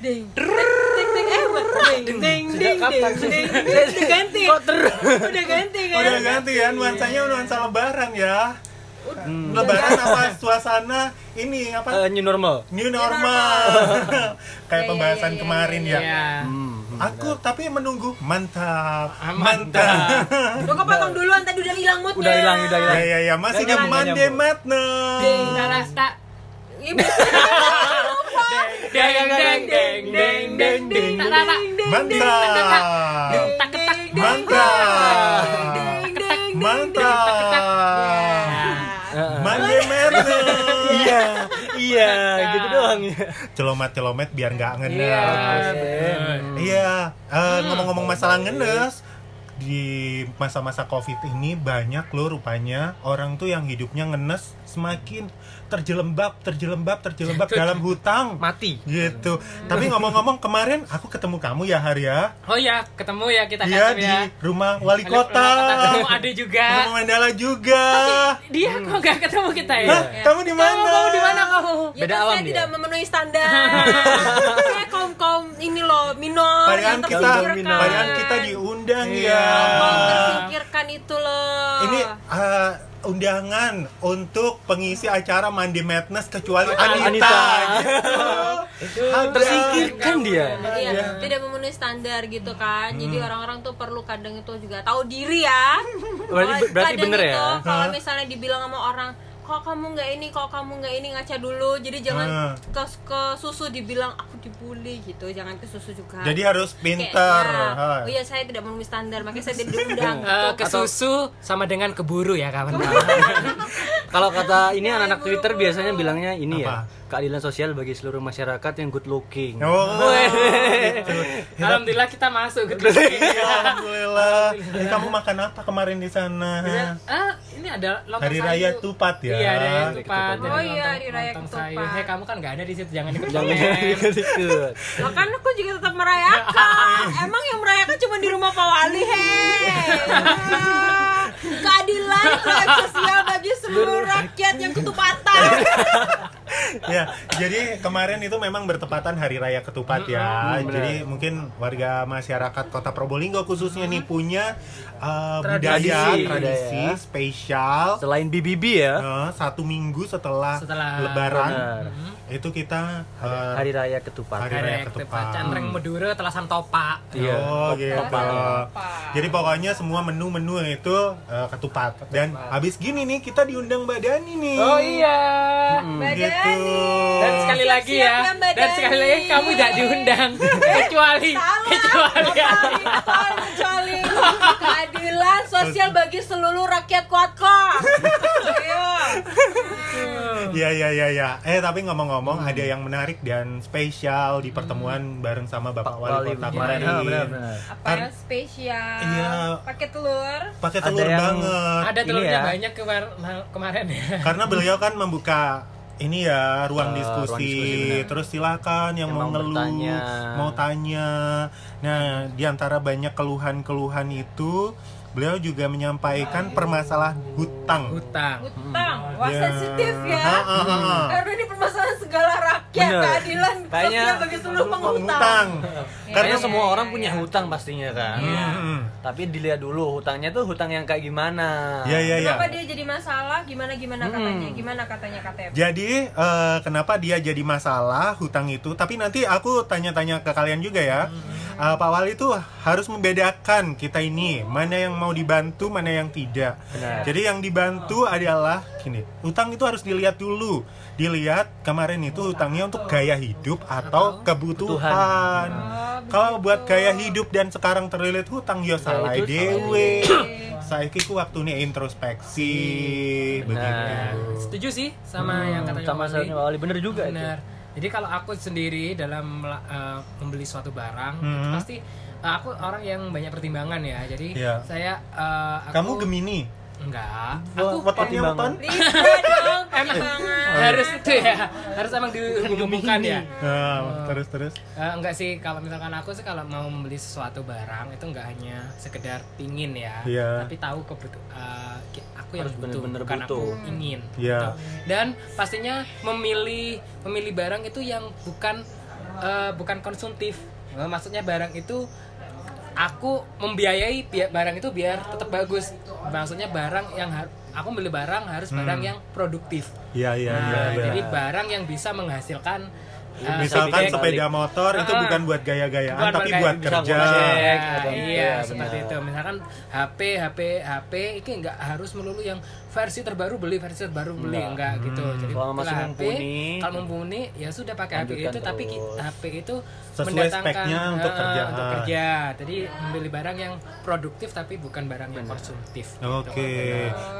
Ding. Ding ding eh ding ding ding ding. Udah ganti. Udah ganti kan? Udah ganti ya nuansanya nuansa lebaran ya. Lebaran apa suasana ini apa? Eh, new normal. New normal. Kayak Ya, pembahasan ya, ya, kemarin ya, ya. Iya. Hmm. Aku tapi menunggu mantap. Ah, mantap. Udah kok potong duluan tadi udah hilang moodnya. Udah hilang, udah Ya hilang. ya ya masih Nggak di nyambung, Monday Madness. Kita rasa Iya, biasanya deng deng deng deng deng deng Mantap. tak ketak Mantap. Iya, gitu doang ya. Celomet-celomet biar nggak Iya, ngenes. betul. Iya, eh, ngomong-ngomong masalah ngenes di masa-masa covid ini banyak loh rupanya orang tuh yang hidupnya ngenes semakin terjelembab, terjelembab, terjelembab dalam hutang. Mati. Gitu. Tapi ngomong-ngomong kemarin aku ketemu kamu ya Harya. Oh ya, ketemu ya kita kantor di ya. rumah wali kota. Ketemu Ade juga. Ketemu Mandala juga. Dia kok gak ketemu kita ya? Hah, kamu di mana? Kamu di mana kamu? Ya Beda kan alam saya dia. tidak memenuhi standar. saya kaum kaum ini loh minor Padahal kita, padahal kita diundang Iya. ya. Tersingkirkan itu loh. Ini eh, undangan untuk pengisi acara Mandi Madness kecuali Anita. Anita. Itu Ada. tersingkirkan dia. Iya, Iya. tidak memenuhi standar gitu kan. Jadi orang-orang tuh perlu kadang itu juga tahu diri ya. Berarti Kalau berarti kadang bener itu, ya. Kalau misalnya dibilang sama orang, kok kamu nggak ini, kok kamu nggak ini ngaca dulu. Jadi jangan Hah. ke, ke susu dibilang aku dibully gitu. Jangan ke susu juga. Jadi harus Kayak, pinter. ya, Ha. Oh iya, saya tidak memenuhi standar, makanya saya tidak diundang. Gitu. ke susu sama dengan keburu ya kawan. Kalau kata ini Ya, anak-anak Twitter biasanya bilangnya ini Apa? ya, keadilan sosial bagi seluruh masyarakat yang good looking. Oh, gitu. Alhamdulillah kita masuk gitu. Iya, alhamdulillah. Eh, kamu makan apa kemarin di sana? Ah, ini ada lontong Hari. Raya Tupat ya. Iya, Hari tupat. ketupat. ada Oh iya, Hari Raya sayur. Hei, kamu kan nggak ada di situ, jangan ikut Jangan ikut. Loh kan aku juga tetap merayakan. Emang yang merayakan cuma di rumah Pak Wali, hei. Keadilan seluruh rakyat yang ketupatan. ya, jadi kemarin itu memang bertepatan Hari Raya Ketupat ya. Mm, benar. jadi mungkin warga masyarakat Kota Probolinggo khususnya nih punya uh, Tradisi. budaya Tradisi. Budaya. spesial Selain BBB ya, uh, satu minggu setelah, Setelah Lebaran Benar. Itu kita uh, Hari Raya Ketupat. Hari Hari Raya Raya Ketupat. ketupat. Cantreng Madura, telasan topa. Iya. Oh gitu. Ketupat. Jadi pokoknya semua menu-menu itu uh, ketupat. Dan habis gini nih kita diundang Mbak Dani nih. Oh iya. Mbak Gitu. Dani. Dan sekali Siap-siap lagi ya, dan sekali lagi kamu tidak diundang kecuali Salah. kecuali Kecuali, kecuali keadilan sosial bagi seluruh rakyat kuat kok. Iya iya iya ya. Eh tapi ngomong-ngomong ada yang menarik dan spesial di pertemuan bareng sama Bapak Pak Wali Kota kemarin. kemarin. Benar, benar. Apa yang spesial? Iya. Pakai telur. Pakai Ada telur yang- banget. ada telurnya ya. banyak kemar- kemarin ya. Karena beliau kan membuka ini ya ruang Eh, diskusi, ruang diskusi, terus silakan yang, Yang mau mau ngeluh bertanya. mau tanya nah di antara banyak keluhan-keluhan itu beliau juga menyampaikan permasalahan hutang Hutang. Hutang. Wah, Ya. sensitif ya. Ha, ha, ha, ha. Karena ini permasalahan segala rakyat, Bener. keadilan sosial bagi seluruh penghutang. Karena Iya, semua iya, orang iya, punya iya. hutang pastinya kan. Hmm. Tapi dilihat dulu hutangnya tuh hutang yang kayak gimana. Ya ya ya. Kenapa dia jadi masalah? Gimana gimana Hmm. katanya? Gimana katanya KTM? Jadi eh, kenapa dia jadi masalah hutang itu? Tapi nanti aku tanya-tanya ke kalian juga ya. Eh, Pak Wali tuh harus membedakan kita ini mana yang mau dibantu, mana yang tidak. Benar. Jadi yang dibantu adalah gini, hutang itu harus dilihat dulu. Dilihat kemarin itu hutangnya untuk gaya hidup atau kebutuhan. Kalau buat gaya hidup dan sekarang terlilit hutang ya salah itu salah dewe. Saiki ku waktunya introspeksi Benar. begitu. Setuju sih sama yang katanya sama Wali. bener juga itu. Jadi kalau aku sendiri dalam eh, membeli suatu barang, itu Hmm. pasti eh, aku orang yang banyak pertimbangan ya. Jadi Iya. saya eh, aku Kamu Gemini? Enggak. Aku. Libra dong. emang banget. harus itu ya harus emang dihubungkan ya Nah, terus terus. Eh, enggak sih kalau misalkan aku sih kalau mau membeli sesuatu barang itu enggak hanya sekedar pingin ya Iya. tapi tahu kebutuh eh, aku yang Harus butuh bukan aku ingin Iya. gitu. dan pastinya memilih memilih barang itu yang bukan eh, bukan konsumtif maksudnya barang itu aku membiayai bi- barang itu biar tetap bagus maksudnya barang yang har- aku beli barang harus barang yang produktif Iya iya iya. Nah, iya. jadi barang yang bisa menghasilkan uh, Misalkan sepeda dibalik. motor itu bukan buat gaya-gayaan Bukan tapi buat kerja. Iya, iya, iya, seperti benar. itu. Misalkan HP, HP, HP itu nggak harus melulu yang versi terbaru beli, versi terbaru beli, Enggak. enggak gitu. Jadi Kalau masih setelah mumpuni, kalau mumpuni ya sudah pakai HP itu, tapi terus. HP itu Sesuai mendatangkan speknya untuk eh, kerjaan. untuk kerja. Jadi membeli barang yang produktif tapi bukan barang yang konsumtif. Oke.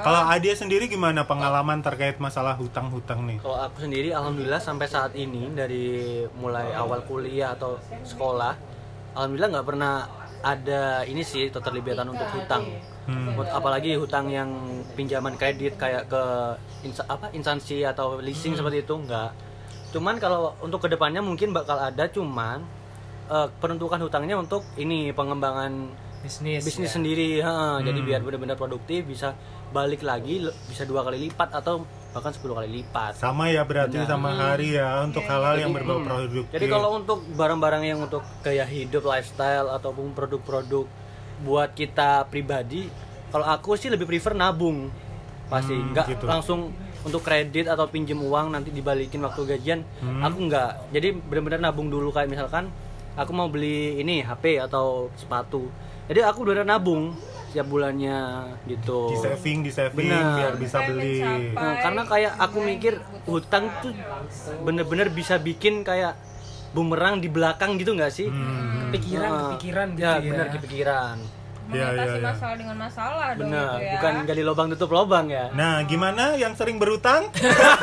Kalau Adia sendiri gimana pengalaman terkait masalah hutang-hutang nih? Kalau aku sendiri alhamdulillah sampai saat ini dari mulai awal kuliah atau sekolah alhamdulillah nggak pernah ada ini sih keterlibatan untuk hutang. Hmm. Apalagi hutang yang pinjaman kredit kayak ke insa- apa instansi atau leasing seperti itu enggak. Cuman kalau untuk ke depannya mungkin bakal ada cuman eh, penentukan hutangnya untuk ini pengembangan Bisnis. bisnis ya. sendiri ha. jadi Hmm. biar benar-benar produktif bisa balik lagi bisa dua kali lipat atau bahkan 10 kali lipat Sama ya berarti Benar. sama hari ya untuk hal-hal yang Jadi, berbau hmm. produktif. jadi kalau untuk barang-barang yang untuk gaya hidup lifestyle ataupun produk-produk buat kita pribadi kalau aku sih lebih prefer nabung pasti Hmm, nggak gitu. langsung untuk kredit atau pinjem uang nanti dibalikin waktu gajian Hmm. aku nggak jadi benar-benar nabung dulu kayak misalkan aku mau beli ini HP atau sepatu jadi aku udah nabung setiap bulannya gitu di saving di saving Benar. biar bisa beli. Nah, karena kayak aku mikir hutang tuh bener-bener bisa bikin kayak bumerang di belakang gitu nggak sih? Hmm. Kepikiran, Ah, kepikiran gitu ya, ya. bener kepikiran. Iya, mengatasi iya, iya. masalah dengan masalah dong Bener, gitu ya. bukan gali lubang tutup lubang ya. Nah, gimana yang sering berhutang?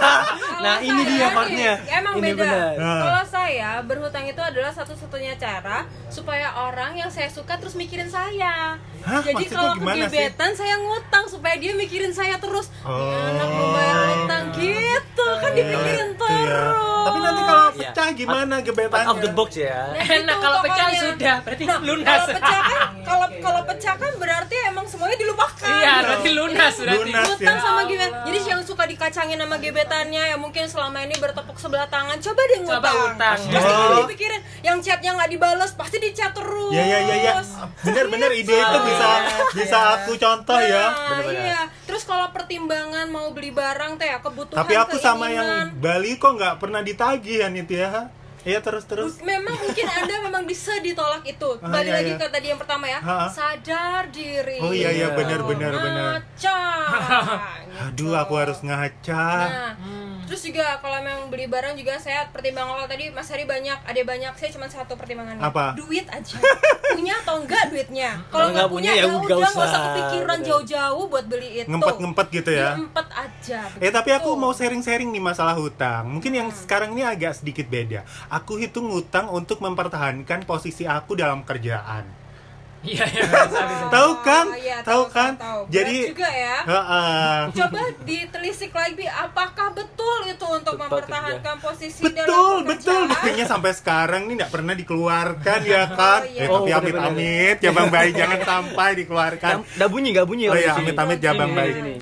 nah, ini dia partnya. Emang ini beda. Nah. Kalau saya berhutang itu adalah satu-satunya cara supaya orang yang saya suka terus mikirin saya. Hah? Jadi kalau sih? kegebetan saya ngutang supaya dia mikirin saya terus. Oh. "Nih anak mau bayar hutang gitu kan dipikirin Iya. terus. Tapi nanti kalau Iya. pecah gimana Out gebetannya? of the box ya. Nah, Enak itu kalau pecah sudah, berarti Nah, lunas. Kalau pecah kan, kalau kalau pecah kan berarti emang semuanya dilupakan. Iya, berarti lunas berarti. Lunas. Utang ya. sama gimana? Jadi yang suka dikacangin sama gebetannya yang mungkin selama ini bertepuk sebelah tangan, coba deh ngutang. Coba utang. Pasti Oh. kalau dipikirin yang chatnya nggak dibales, pasti di chat terus. Ya ya ya ya. Bener-bener ide itu bisa bisa aku contoh ya. Nah, Bener-bener. iya. Terus kalau pertimbangan mau beli barang teh ya kebutuhan Tapi aku sama keinginan. yang Bali kok nggak pernah ditagih ya ya. Iya terus terus. Memang mungkin Anda memang bisa ditolak itu. Ah, Balik iya, lagi iya. ke tadi yang pertama ya. Ha-ha. Sadar diri. Oh iya iya benar benar benar. Ngaca. Aduh aku harus ngaca. Nah, terus juga kalau memang beli barang juga saya pertimbangan kalau tadi Mas Hari banyak, ada banyak, saya cuma satu pertimbangannya. Apa? Duit aja. punya atau enggak duitnya? Kalau Kalau nggak nggak punya, punya, ya ya udah nggak usah usah. kepikiran Bener. jauh-jauh buat beli itu. Ngempet-ngempet gitu ya. Ngempet aja. Eh tapi aku begitu. mau sharing-sharing nih masalah hutang. Mungkin yang sekarang ini agak sedikit beda. Aku hitung hutang untuk mempertahankan posisi aku dalam kerjaan. Iya, iya, bisa, bisa. Tahu kan? Oh, iya, Tahu kan? tahu. Berat Jadi juga ya. Heeh. Coba ditelisik lagi apakah betul itu untuk Betul, mempertahankan posisi Betul, dalam betul. pekerjaan? Buktinya sampai sekarang nih nggak pernah dikeluarkan ya kan? iya. Eh, Oh, tapi bener-bener. amit-amit ya Bang Bayi jangan sampai dikeluarkan. Udah bunyi nggak bunyi Oh iya, amit-amit ya Bang Bayi. sini.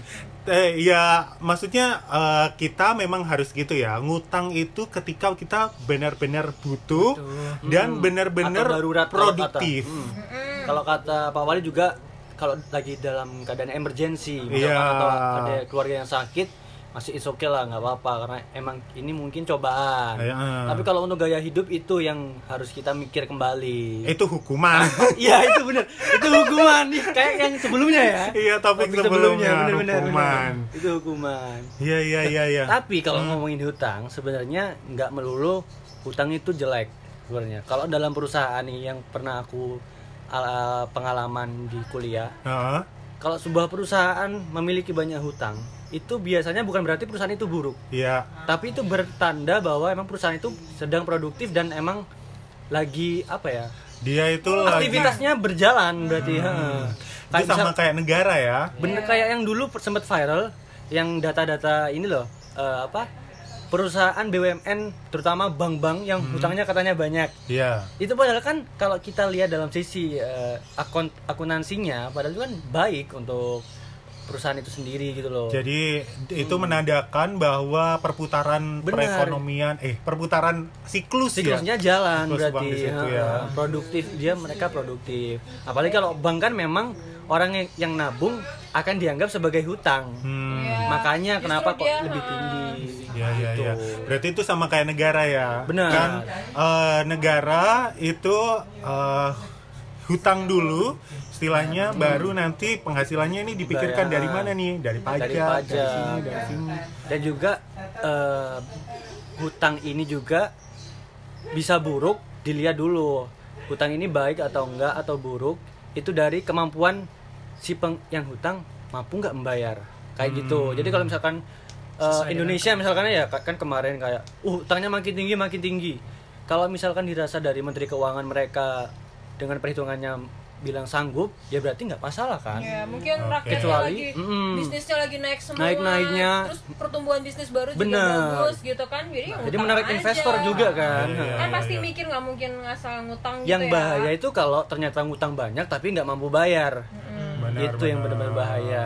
Eh, ya maksudnya eh, kita memang harus gitu ya. Ngutang itu ketika kita benar-benar butuh dan benar-benar Atau darurat kalau kata. produktif. Hmm. Kalau kata Pak Wali juga kalau lagi dalam keadaan emergency Iya. misalkan atau ada keluarga yang sakit masih is okay lah nggak apa-apa karena emang ini mungkin cobaan. Iya. Tapi kalau untuk gaya hidup itu yang harus kita mikir kembali. Itu hukuman. Iya itu bener, itu hukuman nih kayak yang sebelumnya ya. Iya, topik Topik sebelumnya, bener-bener, hukuman. bener. Itu hukuman. Iya iya iya iya. Tapi kalau ngomongin hutang, sebenarnya nggak melulu hutang itu jelek sebenarnya. Kalau dalam perusahaan nih yang pernah aku uh, pengalaman di kuliah, Heeh. kalau sebuah perusahaan memiliki banyak hutang, itu biasanya bukan berarti perusahaan itu buruk, Iya. tapi itu bertanda bahwa emang perusahaan itu sedang produktif dan emang lagi apa ya? Dia itu lagi Aktivitasnya berjalan berarti. heeh. itu Kayak sama misal- kayak negara ya. bener kayak yang dulu sempat viral yang data-data ini loh eh, apa perusahaan BUMN terutama bank-bank yang hutangnya katanya banyak Iya. itu padahal kan kalau kita lihat dalam sisi eh, akun akuntansinya padahal itu kan baik untuk perusahaan itu sendiri gitu loh Jadi itu menandakan bahwa perputaran Benar. perekonomian eh perputaran siklus ya. siklusnya jalan Siklus berarti situ ya. ya. produktif dia mereka produktif apalagi kalau bank kan memang orang yang, nabung akan dianggap sebagai hutang Hmm. Iya. makanya kenapa kok dia, lebih tinggi Ya, ya, Gitu. ya. Berarti itu sama kayak negara ya. Benar. Kan eh, negara itu eh, hutang dulu, istilahnya baru nanti penghasilannya ini dipikirkan dari mana nih? Dari pajak, dari pajak sini, dari sini. dan juga eh, hutang ini juga bisa buruk dilihat dulu hutang ini baik atau enggak atau buruk itu dari kemampuan si peng yang hutang mampu nggak membayar kayak gitu jadi kalau misalkan eh, Sesuai Indonesia misalkan ya kan kemarin kayak uh hutangnya makin tinggi makin tinggi kalau misalkan dirasa dari Menteri Keuangan mereka dengan perhitungannya bilang sanggup ya berarti nggak masalah kan Ya, mungkin Oke. rakyatnya Kecuali, lagi mm-mm. bisnisnya lagi naik semua. Naik-naiknya. Terus pertumbuhan bisnis baru juga Bener. bagus gitu kan. Jadi, ya jadi menarik aja. investor juga kan Iya, iya. Kan pasti iya. mikir nggak mungkin ngasal ngutang gitu yang ya. bahaya itu kalau ternyata ngutang banyak tapi nggak mampu bayar Benar, itu yang benar. benar-benar bahaya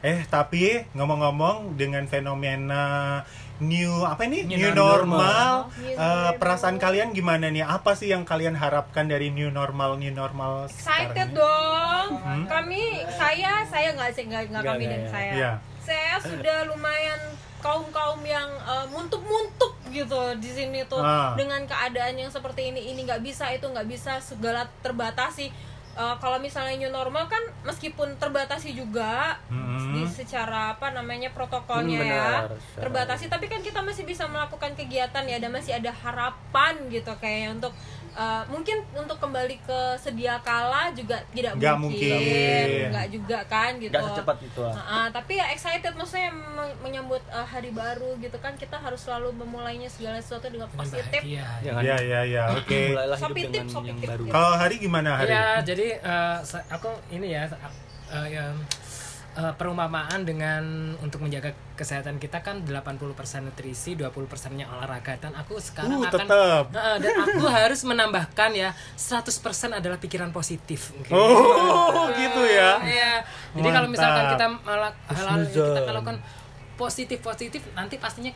Eh, tapi ngomong-ngomong dengan fenomena new apa ini? New New, normal. normal. New normal. perasaan kalian gimana nih? Apa sih yang kalian harapkan dari new normal new normal Excited dong. Kami saya saya nggak sih nggak nggak kami dan ya. saya. Iya. Saya sudah lumayan kaum kaum yang eh, muntuk-muntuk gitu di sini tuh Ah. dengan keadaan yang seperti ini ini nggak bisa itu nggak bisa segala terbatasi Eh, kalau misalnya new normal kan meskipun terbatasi juga Hmm. di secara apa namanya protokolnya Hmm, ya benar. Secara- terbatasi tapi kan kita masih bisa melakukan kegiatan ya dan masih ada harapan gitu kayaknya untuk eh, mungkin untuk kembali ke sedia kala juga tidak Nggak mungkin, mungkin. nggak juga kan gitu nggak secepat itu ah. Nah, ah, tapi ya excited maksudnya men- menyambut eh, hari baru gitu kan kita harus selalu memulainya segala sesuatu dengan positif jangan Ya, ya, ya. Oke. hidup Sopitip, dengan sopitip. yang baru Kalau hari gimana hari? Ya, jadi sa- aku ini ya, eh, ya, eh, perumpamaan dengan untuk menjaga kesehatan kita kan 80% nutrisi, 20%-nya olahraga dan aku sekarang Uh, akan tetap. Heeh, dan aku harus menambahkan ya 100% adalah pikiran positif. Oke. Oh, gitu ya. Iya. Jadi kalau misalkan kita yang kita Husnuzon. lakukan positif positif nanti pastinya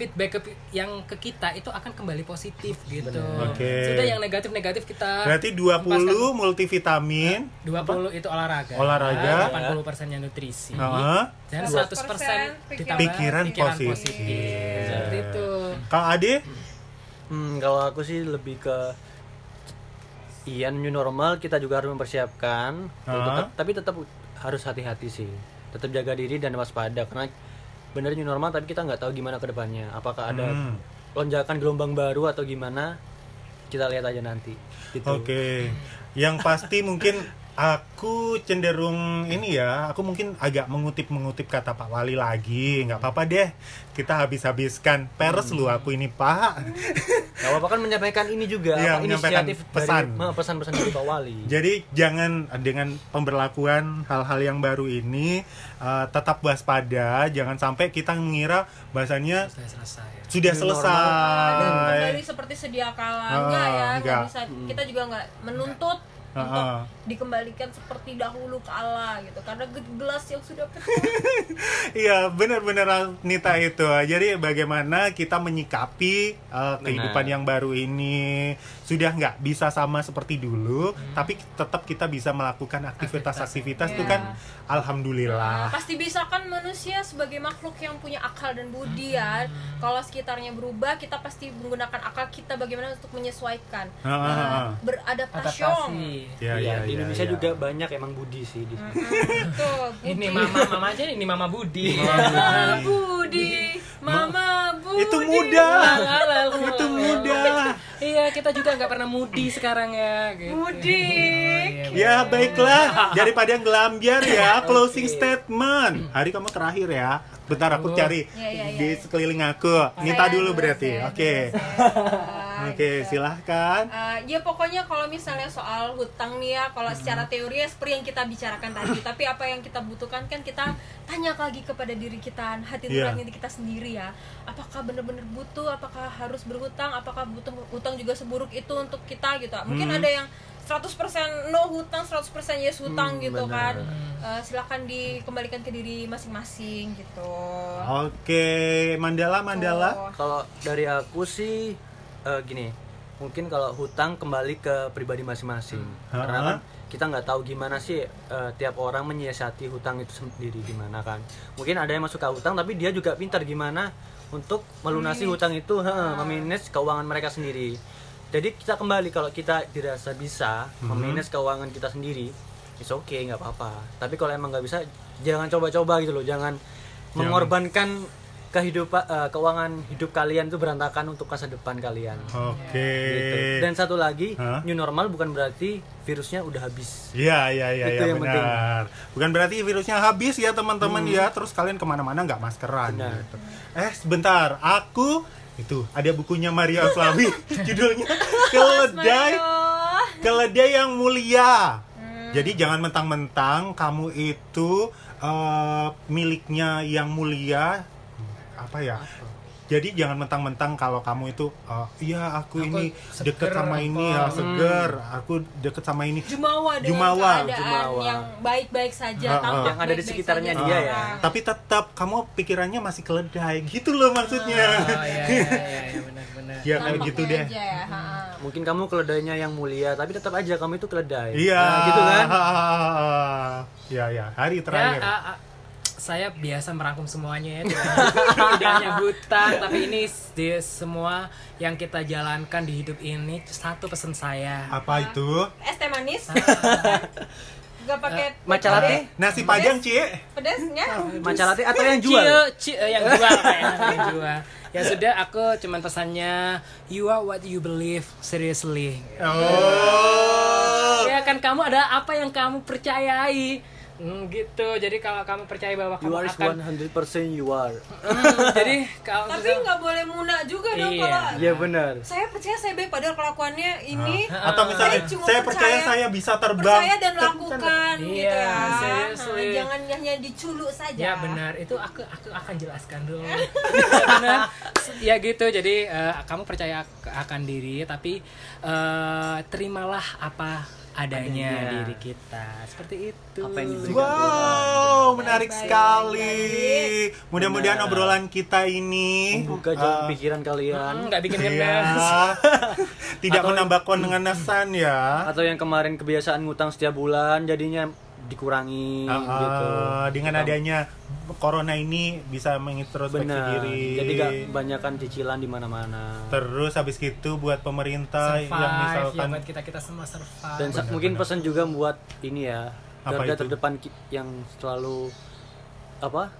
feedback ke yang ke kita itu akan kembali positif gitu. Oke. Sudah yang negatif negatif kita Berarti 20 multivitamin, 20 itu olahraga. Olahraga. 80 persennya nutrisi. Heeh. Dan 100% 100% ditambah Pikiran pikiran, positif. positif. Seperti itu. Kak Ade? Hmm, kalau aku sih lebih ke iya new normal kita juga harus mempersiapkan Ah. Tetap- tapi tetap harus hati-hati sih tetap jaga diri dan waspada karena bener new normal tapi kita nggak tahu gimana ke depannya apakah ada Hmm. lonjakan gelombang baru atau gimana kita lihat aja nanti gitu. Oke. Yang pasti mungkin aku cenderung ini ya, aku mungkin agak mengutip-mengutip kata Pak Wali lagi. nggak apa-apa deh. Kita habis-habiskan pers lu aku ini, Pak. Gak apa-apa kan menyampaikan ini juga Iya, apa, menyampaikan inisiatif pesan. dari pesan-pesan dari Pak Wali. Jadi jangan dengan pemberlakuan hal-hal yang baru ini eh, tetap waspada, jangan sampai kita mengira bahasanya Sudah selesai. sudah selesai. dan kembali seperti sedia kala Ah, enggak ya enggak. nggak bisa kita juga nggak menuntut Ah, untuk ah. dikembalikan seperti dahulu kala gitu karena ge- gelas yang sudah pecah Iya, benar-benar Nita itu. Jadi bagaimana kita menyikapi uh, kehidupan yang baru ini sudah nggak bisa sama seperti dulu, tapi tetap kita bisa melakukan aktivitas-aktivitas itu Iya. kan alhamdulillah. pasti bisa kan manusia sebagai makhluk yang punya akal dan budi ya kalau sekitarnya berubah kita pasti menggunakan akal kita bagaimana untuk menyesuaikan Ah, ah, Nah, ah. beradaptasi Adaptasi. Ya, Iya, ya, di ya, Indonesia ya. juga banyak emang budi sih di Tuh, Ini Budi. mama mama aja ini mama Budi. Mama Budi Mama Budi Itu muda. Itu muda. Iya, kita juga nggak pernah mudi sekarang ya. Gitu. Budi Iya, Ya baiklah, daripada ngelambiar ya, closing statement. Hari kamu terakhir ya. Bentar aku cari Ya, ya, ya, di ya. sekeliling aku. Nita Saya dulu berarti. Oke. dulu, Oke, gitu. silahkan. Eh, ya pokoknya kalau misalnya soal hutang nih ya, kalau secara teori ya seperti yang kita bicarakan tadi, tapi apa yang kita butuhkan kan kita tanya lagi kepada diri kita, hati Iya. nurani kita sendiri ya. Apakah benar-benar butuh? Apakah harus berhutang? Apakah butuh hutang juga seburuk itu untuk kita gitu? Mungkin Hmm. ada yang 100% no hutang, 100% yes hutang Hmm, gitu benar. kan. Eh, silakan dikembalikan ke diri masing-masing gitu. Oke, Mandala, Mandala. Tuh. Kalau dari aku sih eh, gini, mungkin kalau hutang kembali ke pribadi masing-masing. Hmm. Karena kan kita nggak tahu gimana sih eh, tiap orang menyiasati hutang itu sendiri gimana kan. Mungkin ada yang masuk ke hutang tapi dia juga pintar gimana untuk melunasi Memanage. hutang itu, ha, memanage keuangan mereka sendiri. Jadi kita kembali kalau kita dirasa bisa Hmm. memanage keuangan kita sendiri, it's okay nggak apa-apa. Tapi kalau emang nggak bisa, jangan coba-coba gitu loh, jangan mengorbankan kehidupan eh, keuangan hidup kalian itu berantakan untuk masa depan kalian. Oke. Gitu. Dan satu lagi, Hah? new normal bukan berarti virusnya udah habis. Iya, iya, iya, Itu ya, yang penting. benar. Bukan berarti virusnya habis ya teman-teman ya, terus kalian ke mana-mana nggak maskeran Benar. gitu. Eh, sebentar, aku itu ada bukunya Maria Flawi, judulnya Keledai. Keledai yang Mulia. Jadi jangan mentang-mentang kamu itu eh, miliknya yang mulia, apa ya? Jadi jangan mentang-mentang kalau kamu itu, eh, iya aku, Aku ini seger deket sama apa. ini ya seger, aku deket sama ini. Jumawa dengan Jumawa, keadaan Jumawa. yang baik-baik saja, ha. tampak Yang ada di sekitarnya saja dia sekarang. ya. Tapi tetap kamu pikirannya masih keledai gitu loh maksudnya. Oh iya iya iya, iya benar-benar. ya kayak gitu deh. aja ya. Mungkin kamu keledainya yang mulia, tapi tetap aja kamu itu keledai. Iya. Nah, gitu kan? Iya ya, hari Ya, terakhir. a- a- saya biasa merangkum semuanya ya, tidak hanya hutang, tapi ini di semua yang kita jalankan di hidup ini satu pesan saya. Apa itu? Es teh manis. Ah. Gak pakai Matcha latte? Nasi padang, Cie. pedasnya. Matcha latte atau yang jual? Cie, cie, eh, yang jual kayak yang jual. Ya sudah, aku cuman pesannya you are what you believe seriously. Oh. Ya kan kamu ada apa yang kamu percayai. Hmm, gitu. Jadi kalau kamu percaya bahwa You kamu are akan 100% you are. Hmm, jadi kalau Tapi nggak boleh muna juga dong Iya. kalau Iya benar. saya percaya saya baik padahal kelakuannya ini Atau misalnya Saya cuma saya percaya percaya- saya bisa terbang. percaya dan lakukan Iya, gitu ya. seriously. Nah, jangan hanya diculuk saja. Ya benar, itu aku aku akan jelaskan dulu. benar. Ya gitu, jadi eh, kamu percaya ak- akan diri, tapi eh, terimalah apa adanya, Adanya. diri kita. Seperti itu. Apa yang diberikan Wow, menarik sekali. Mudah-mudahan obrolan kita ini Membuka jalan eh, pikiran kalian. Hmm, nggak bikin Iya. ngenes. Tidak Atau- menambah kongenesan ya. Atau yang kemarin kebiasaan ngutang setiap bulan jadinya dikurangi Ah, gitu. dengan adanya corona ini bisa mengintrospeksi Benar. diri. Jadi gak banyakan cicilan di mana-mana. Terus habis itu buat pemerintah Survive, yang ya misalkan buat kita kita semua survive. Dan benar, mungkin benar. pesan juga buat ini ya. Apa Garda terdepan yang selalu apa?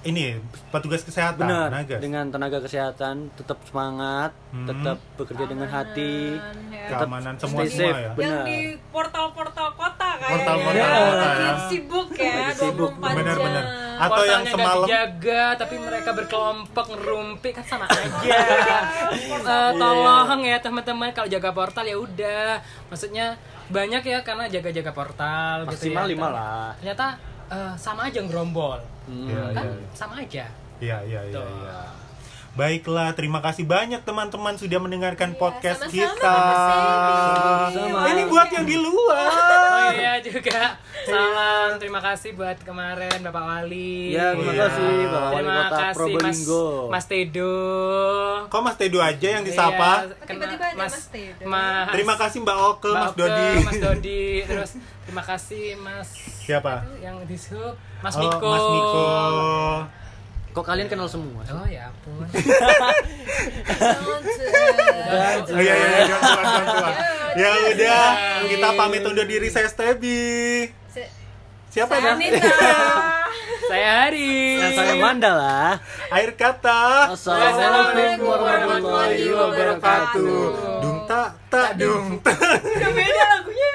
ini petugas kesehatan, Benar. nagas. Dengan tenaga kesehatan tetap semangat, Hmm. tetap bekerja dengan hati. Ya. tetap keamanan stay semua safe. semua ya. yang Benar. di portal-portal kota kayaknya. Portal-portal ya. kota, Lagi ya. sibuk ya, sibuk, 24 benar-benar. jam. Atau yang semalam dijaga tapi mereka berkelompok ngerumpi kan sama aja. Eh, tolong ya teman-teman kalau jaga portal ya udah. Maksudnya banyak ya karena jaga-jaga portal gitu Maksimal ya. lima lah. Ternyata eh, sama aja ngerombol. Hmm. Iya, Kan iya. sama aja. Iya, iya, iya, iya. Baiklah, terima kasih banyak teman-teman sudah mendengarkan Iya, podcast sama-sama, kita. Mas Sama. Ini buat yang di Oh luar. iya juga. Salam terima kasih buat kemarin Bapak Wali. Ya, terima Iya. kasih Bapak Wali Terima Kota kasih Mas, Probolinggo. Mas Tedo. Kok Mas Tedo aja yang disapa? Iya, Tiba-tiba ada Mas Tedo. Mas- Terima kasih Mbak Oke, Mbak Mas Oke, Dodi. Mas Dodi. Terus terima kasih Mas Siapa? Yang di Mas Oh, Miko. Mas Miko. Kok kalian kenal semua? Oh ya ampun. Oh iya iya iya. Ya udah, kita pamit undur diri saya Stebi. Siapa saya ya? Anita. Saya Hari. Dan saya Mandala. Akhir kata. Assalamualaikum warahmatullahi wabarakatuh. Dung tak tak dung. Udah beda lagunya.